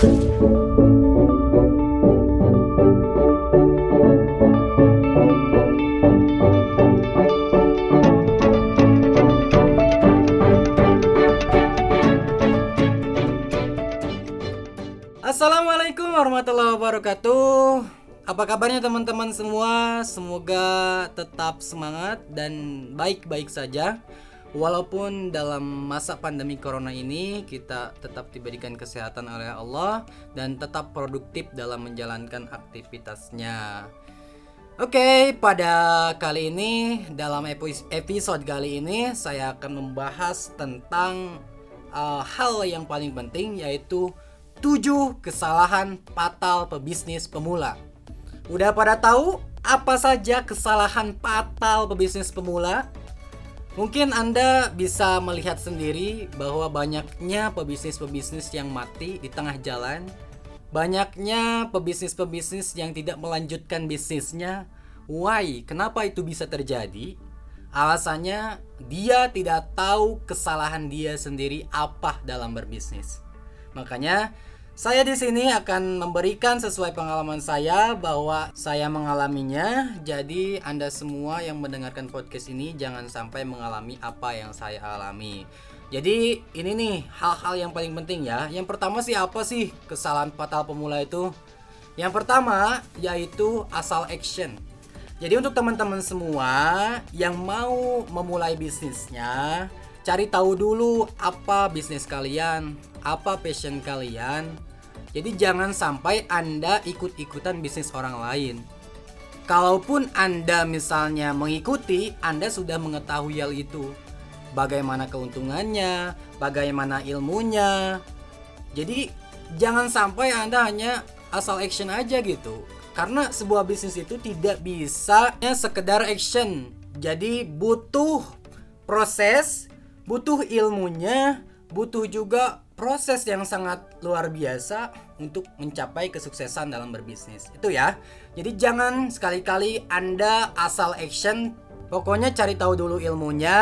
Assalamualaikum warahmatullahi wabarakatuh. Apa kabarnya teman-teman semua? Semoga tetap semangat dan baik-baik saja. Walaupun dalam masa pandemi corona ini kita tetap diberikan kesehatan oleh Allah dan tetap produktif dalam menjalankan aktivitasnya. Oke, pada kali ini dalam epi- episode kali ini saya akan membahas tentang uh, hal yang paling penting yaitu 7 kesalahan fatal pebisnis pemula. Udah pada tahu apa saja kesalahan fatal pebisnis pemula? Mungkin Anda bisa melihat sendiri bahwa banyaknya pebisnis-pebisnis yang mati di tengah jalan. Banyaknya pebisnis-pebisnis yang tidak melanjutkan bisnisnya. Why? Kenapa itu bisa terjadi? Alasannya dia tidak tahu kesalahan dia sendiri apa dalam berbisnis. Makanya saya di sini akan memberikan sesuai pengalaman saya bahwa saya mengalaminya. Jadi Anda semua yang mendengarkan podcast ini jangan sampai mengalami apa yang saya alami. Jadi ini nih hal-hal yang paling penting ya. Yang pertama sih apa sih kesalahan fatal pemula itu? Yang pertama yaitu asal action. Jadi untuk teman-teman semua yang mau memulai bisnisnya, cari tahu dulu apa bisnis kalian, apa passion kalian. Jadi jangan sampai Anda ikut-ikutan bisnis orang lain. Kalaupun Anda misalnya mengikuti, Anda sudah mengetahui hal itu. Bagaimana keuntungannya, bagaimana ilmunya. Jadi jangan sampai Anda hanya asal action aja gitu. Karena sebuah bisnis itu tidak bisa sekedar action. Jadi butuh proses, butuh ilmunya, butuh juga proses yang sangat luar biasa untuk mencapai kesuksesan dalam berbisnis. Itu ya. Jadi jangan sekali-kali Anda asal action. Pokoknya cari tahu dulu ilmunya.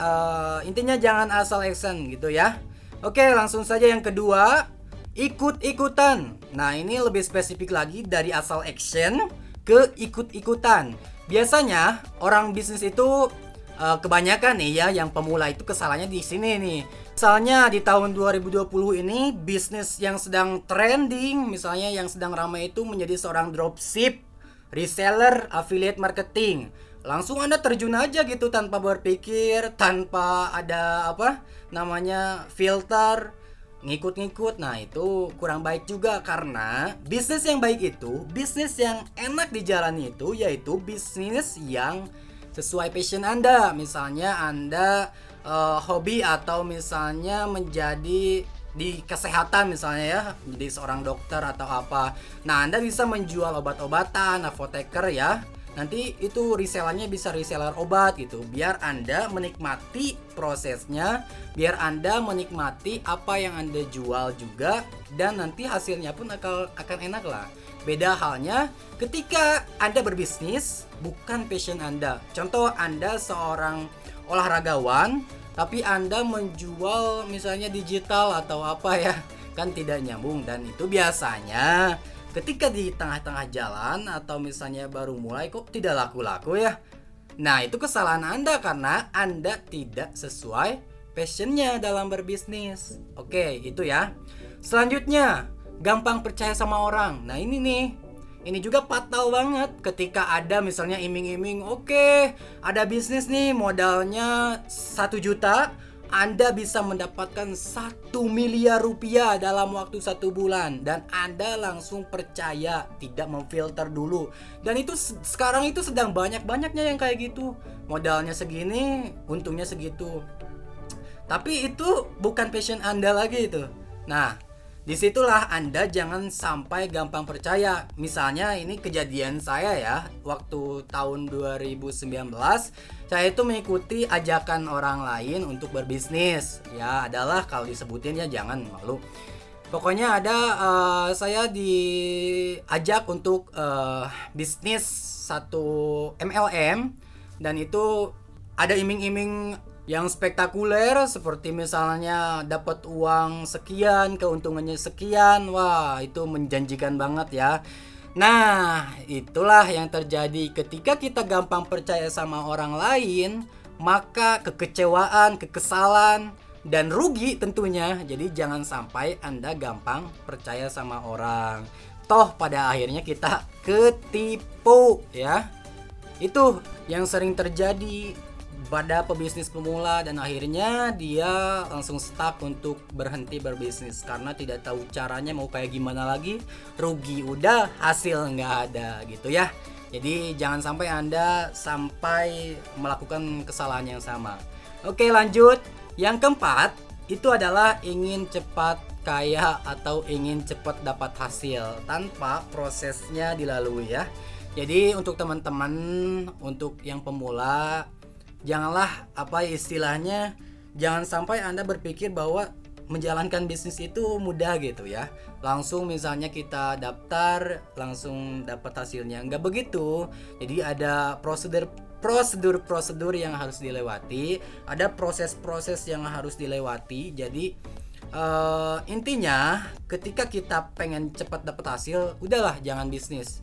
Uh, intinya jangan asal action gitu ya. Oke, langsung saja yang kedua, ikut-ikutan. Nah, ini lebih spesifik lagi dari asal action ke ikut-ikutan. Biasanya orang bisnis itu uh, kebanyakan nih ya yang pemula itu kesalahannya di sini nih. Misalnya di tahun 2020 ini bisnis yang sedang trending, misalnya yang sedang ramai itu menjadi seorang dropship, reseller, affiliate marketing. Langsung Anda terjun aja gitu tanpa berpikir, tanpa ada apa namanya filter, ngikut-ngikut. Nah, itu kurang baik juga karena bisnis yang baik itu, bisnis yang enak dijalani itu yaitu bisnis yang sesuai passion Anda. Misalnya Anda uh, hobi atau misalnya menjadi di kesehatan misalnya ya menjadi seorang dokter atau apa. Nah, Anda bisa menjual obat-obatan, apoteker ya. Nanti itu resellernya bisa reseller obat gitu. Biar Anda menikmati prosesnya, biar Anda menikmati apa yang Anda jual juga dan nanti hasilnya pun akan akan enak lah. Beda halnya ketika Anda berbisnis bukan passion Anda. Contoh Anda seorang olahragawan tapi Anda menjual misalnya digital atau apa ya kan tidak nyambung dan itu biasanya ketika di tengah-tengah jalan atau misalnya baru mulai kok tidak laku-laku ya. Nah, itu kesalahan Anda karena Anda tidak sesuai passionnya dalam berbisnis. Oke, itu ya. Selanjutnya, gampang percaya sama orang. Nah, ini nih ini juga fatal banget ketika ada misalnya iming-iming oke okay, ada bisnis nih modalnya satu juta anda bisa mendapatkan satu miliar rupiah dalam waktu satu bulan. Dan Anda langsung percaya tidak memfilter dulu. Dan itu sekarang itu sedang banyak-banyaknya yang kayak gitu. Modalnya segini untungnya segitu. Tapi itu bukan passion Anda lagi itu. Nah Di situlah Anda jangan sampai gampang percaya. Misalnya ini kejadian saya ya, waktu tahun 2019 saya itu mengikuti ajakan orang lain untuk berbisnis. Ya adalah kalau disebutin ya jangan malu. Pokoknya ada uh, saya diajak untuk uh, bisnis satu MLM dan itu ada iming-iming yang spektakuler seperti misalnya dapat uang sekian, keuntungannya sekian. Wah, itu menjanjikan banget ya. Nah, itulah yang terjadi ketika kita gampang percaya sama orang lain, maka kekecewaan, kekesalan, dan rugi tentunya. Jadi jangan sampai Anda gampang percaya sama orang. Toh pada akhirnya kita ketipu ya. Itu yang sering terjadi pada pebisnis pemula dan akhirnya dia langsung stuck untuk berhenti berbisnis karena tidak tahu caranya mau kayak gimana lagi. Rugi udah hasil nggak ada gitu ya. Jadi jangan sampai anda sampai melakukan kesalahan yang sama. Oke lanjut. Yang keempat itu adalah ingin cepat kaya atau ingin cepat dapat hasil tanpa prosesnya dilalui ya. Jadi untuk teman-teman untuk yang pemula janganlah apa istilahnya jangan sampai anda berpikir bahwa menjalankan bisnis itu mudah gitu ya. Langsung misalnya kita daftar langsung dapat hasilnya. Nggak begitu. Jadi ada prosedur prosedur prosedur yang harus dilewati ada proses-proses yang harus dilewati. Jadi uh, intinya ketika kita pengen cepat dapat hasil udahlah jangan bisnis.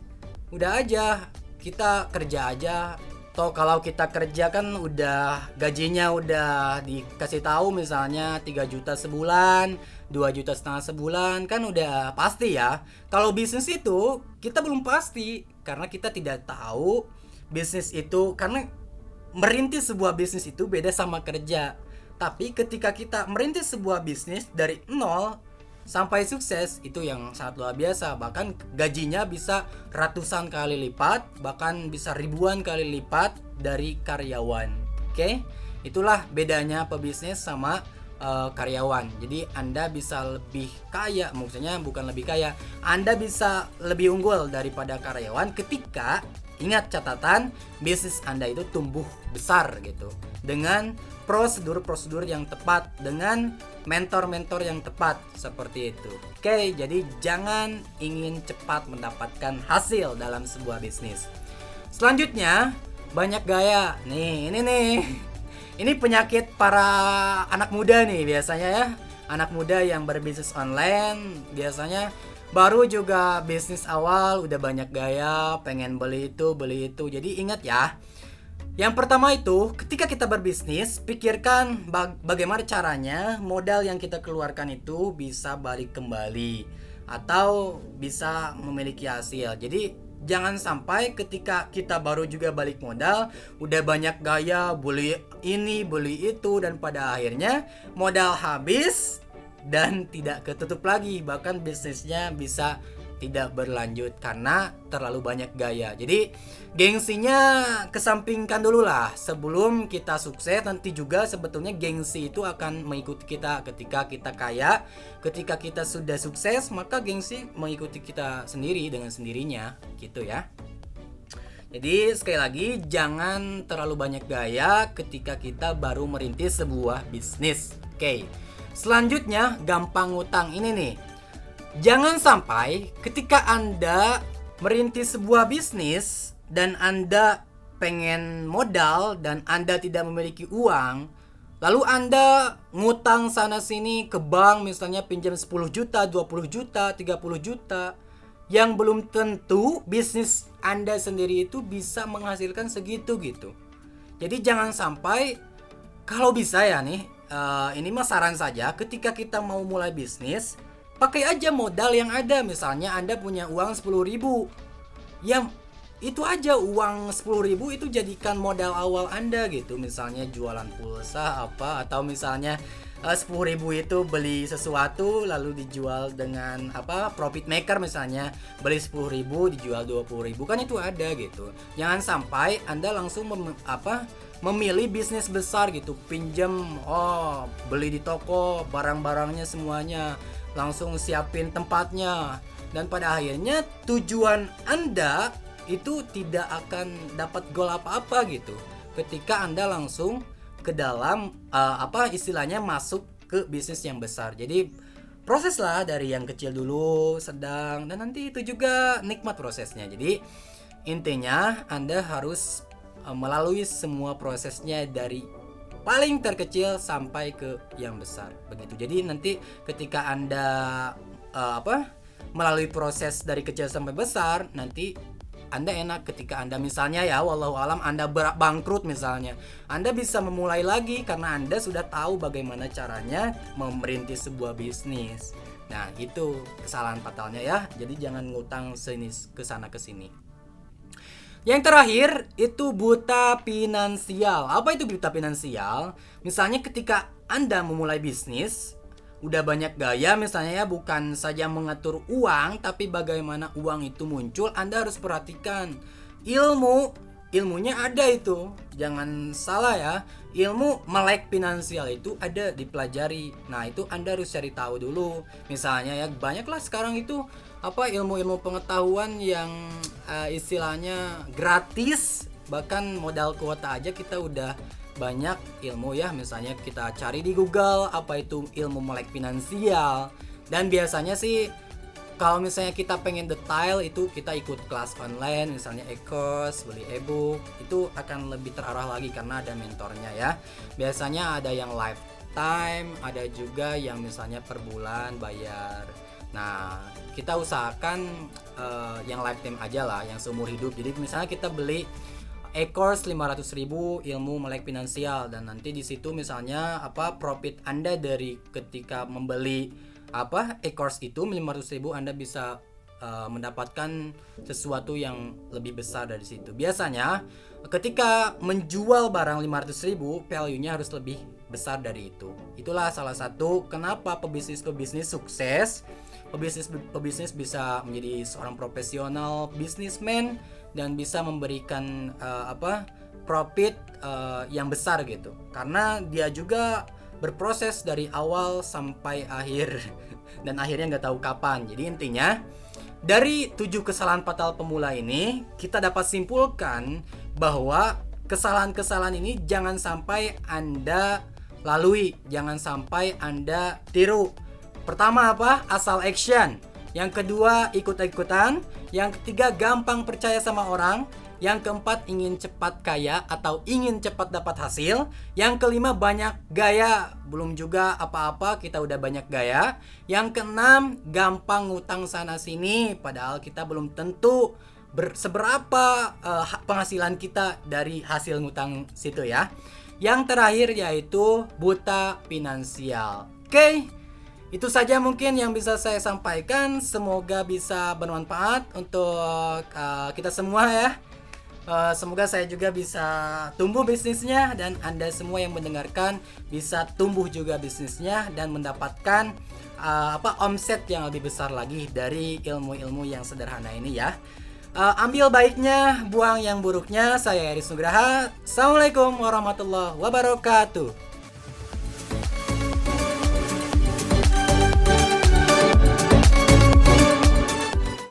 Udah aja kita kerja aja Toh kalau kita kerja kan udah gajinya udah dikasih tahu misalnya 3 juta sebulan, 2 juta setengah sebulan kan udah pasti ya. Kalau bisnis itu kita belum pasti karena kita tidak tahu bisnis itu karena merintis sebuah bisnis itu beda sama kerja. Tapi ketika kita merintis sebuah bisnis dari nol sampai sukses itu yang sangat luar biasa. Bahkan gajinya bisa ratusan kali lipat bahkan bisa ribuan kali lipat dari karyawan. Oke? Okay? itulah bedanya pebisnis sama uh, karyawan. Jadi anda bisa lebih kaya maksudnya bukan lebih kaya anda bisa lebih unggul daripada karyawan ketika ingat catatan bisnis anda itu tumbuh besar gitu dengan prosedur-prosedur yang tepat dengan mentor-mentor yang tepat seperti itu. Oke, jadi jangan ingin cepat mendapatkan hasil dalam sebuah bisnis. Selanjutnya, banyak gaya. Nih, ini nih. Ini penyakit para anak muda nih biasanya ya. Anak muda yang berbisnis online biasanya baru juga bisnis awal udah banyak gaya, pengen beli itu, beli itu. Jadi ingat ya, yang pertama itu, ketika kita berbisnis, pikirkan bag bagaimana caranya modal yang kita keluarkan itu bisa balik kembali atau bisa memiliki hasil. Jadi jangan sampai ketika kita baru juga balik modal, udah banyak gaya, beli ini, beli itu dan pada akhirnya modal habis dan tidak ketutup lagi, bahkan bisnisnya bisa tidak berlanjut karena terlalu banyak gaya. Jadi gengsinya kesampingkan dulu lah sebelum kita sukses nanti juga sebetulnya gengsi itu akan mengikuti kita ketika kita kaya, ketika kita sudah sukses maka gengsi mengikuti kita sendiri dengan sendirinya gitu ya. Jadi sekali lagi jangan terlalu banyak gaya ketika kita baru merintis sebuah bisnis. Oke. Selanjutnya gampang utang ini nih Jangan sampai ketika Anda merintis sebuah bisnis dan Anda pengen modal dan Anda tidak memiliki uang, lalu Anda ngutang sana sini ke bank misalnya pinjam 10 juta, 20 juta, 30 juta yang belum tentu bisnis Anda sendiri itu bisa menghasilkan segitu gitu. Jadi jangan sampai kalau bisa ya nih, uh, ini mah saran saja ketika kita mau mulai bisnis, pakai aja modal yang ada. Misalnya anda punya uang 10 ribu. Yang itu aja uang 10 ribu itu jadikan modal awal anda gitu. Misalnya jualan pulsa apa atau misalnya eh, sepuluh ribu itu beli sesuatu lalu dijual dengan apa profit maker misalnya. Beli sepuluh ribu dijual dua puluh ribu kan itu ada gitu. Jangan sampai anda langsung mem, apa memilih bisnis besar gitu pinjam oh beli di toko barang-barangnya semuanya langsung siapin tempatnya dan pada akhirnya tujuan Anda itu tidak akan dapat gol apa-apa gitu ketika Anda langsung ke dalam uh, apa istilahnya masuk ke bisnis yang besar. Jadi proseslah dari yang kecil dulu, sedang dan nanti itu juga nikmat prosesnya. Jadi intinya Anda harus melalui semua prosesnya dari paling terkecil sampai ke yang besar begitu jadi nanti ketika anda uh, apa melalui proses dari kecil sampai besar nanti anda enak ketika Anda misalnya ya walau alam Anda bangkrut misalnya. Anda bisa memulai lagi karena Anda sudah tahu bagaimana caranya merintis sebuah bisnis. Nah, itu kesalahan fatalnya ya. Jadi jangan ngutang ke sana ke sini. Yang terakhir itu buta finansial. Apa itu buta finansial? Misalnya ketika Anda memulai bisnis, udah banyak gaya misalnya ya bukan saja mengatur uang tapi bagaimana uang itu muncul Anda harus perhatikan ilmu ilmunya ada itu jangan salah ya ilmu melek finansial itu ada dipelajari nah itu Anda harus cari tahu dulu misalnya ya banyaklah sekarang itu apa ilmu-ilmu pengetahuan yang uh, istilahnya gratis bahkan modal kuota aja kita udah banyak ilmu ya. Misalnya kita cari di Google apa itu ilmu melek finansial. Dan biasanya sih kalau misalnya kita pengen detail itu kita ikut kelas online misalnya e-course beli e-book itu akan lebih terarah lagi karena ada mentornya ya. Biasanya ada yang lifetime ada juga yang misalnya per bulan bayar nah kita usahakan uh, yang lifetime aja lah yang seumur hidup jadi misalnya kita beli e-course 500 ribu ilmu melek finansial dan nanti di situ misalnya apa profit Anda dari ketika membeli apa e-course itu 500 ribu Anda bisa uh, mendapatkan sesuatu yang lebih besar dari situ. Biasanya ketika menjual barang 500 ribu value-nya harus lebih besar dari itu. Itulah salah satu kenapa pebisnis-pebisnis sukses. Pebisnis pebisnis bisa menjadi seorang profesional bisnismen dan bisa memberikan uh, apa profit uh, yang besar gitu. Karena dia juga berproses dari awal sampai akhir dan akhirnya nggak tahu kapan. Jadi intinya dari tujuh kesalahan fatal pemula ini kita dapat simpulkan bahwa kesalahan-kesalahan ini jangan sampai anda lalui jangan sampai anda tiru pertama apa asal action yang kedua ikut-ikutan yang ketiga, gampang percaya sama orang. Yang keempat, ingin cepat kaya atau ingin cepat dapat hasil. Yang kelima, banyak gaya. Belum juga apa-apa, kita udah banyak gaya. Yang keenam, gampang ngutang sana-sini. Padahal kita belum tentu ber seberapa uh, penghasilan kita dari hasil ngutang situ ya. Yang terakhir yaitu buta finansial. Oke, okay? Itu saja mungkin yang bisa saya sampaikan. Semoga bisa bermanfaat untuk uh, kita semua ya. Uh, semoga saya juga bisa tumbuh bisnisnya dan Anda semua yang mendengarkan bisa tumbuh juga bisnisnya dan mendapatkan uh, apa omset yang lebih besar lagi dari ilmu-ilmu yang sederhana ini ya. Uh, ambil baiknya, buang yang buruknya. Saya Eris Nugraha. Assalamualaikum warahmatullahi wabarakatuh.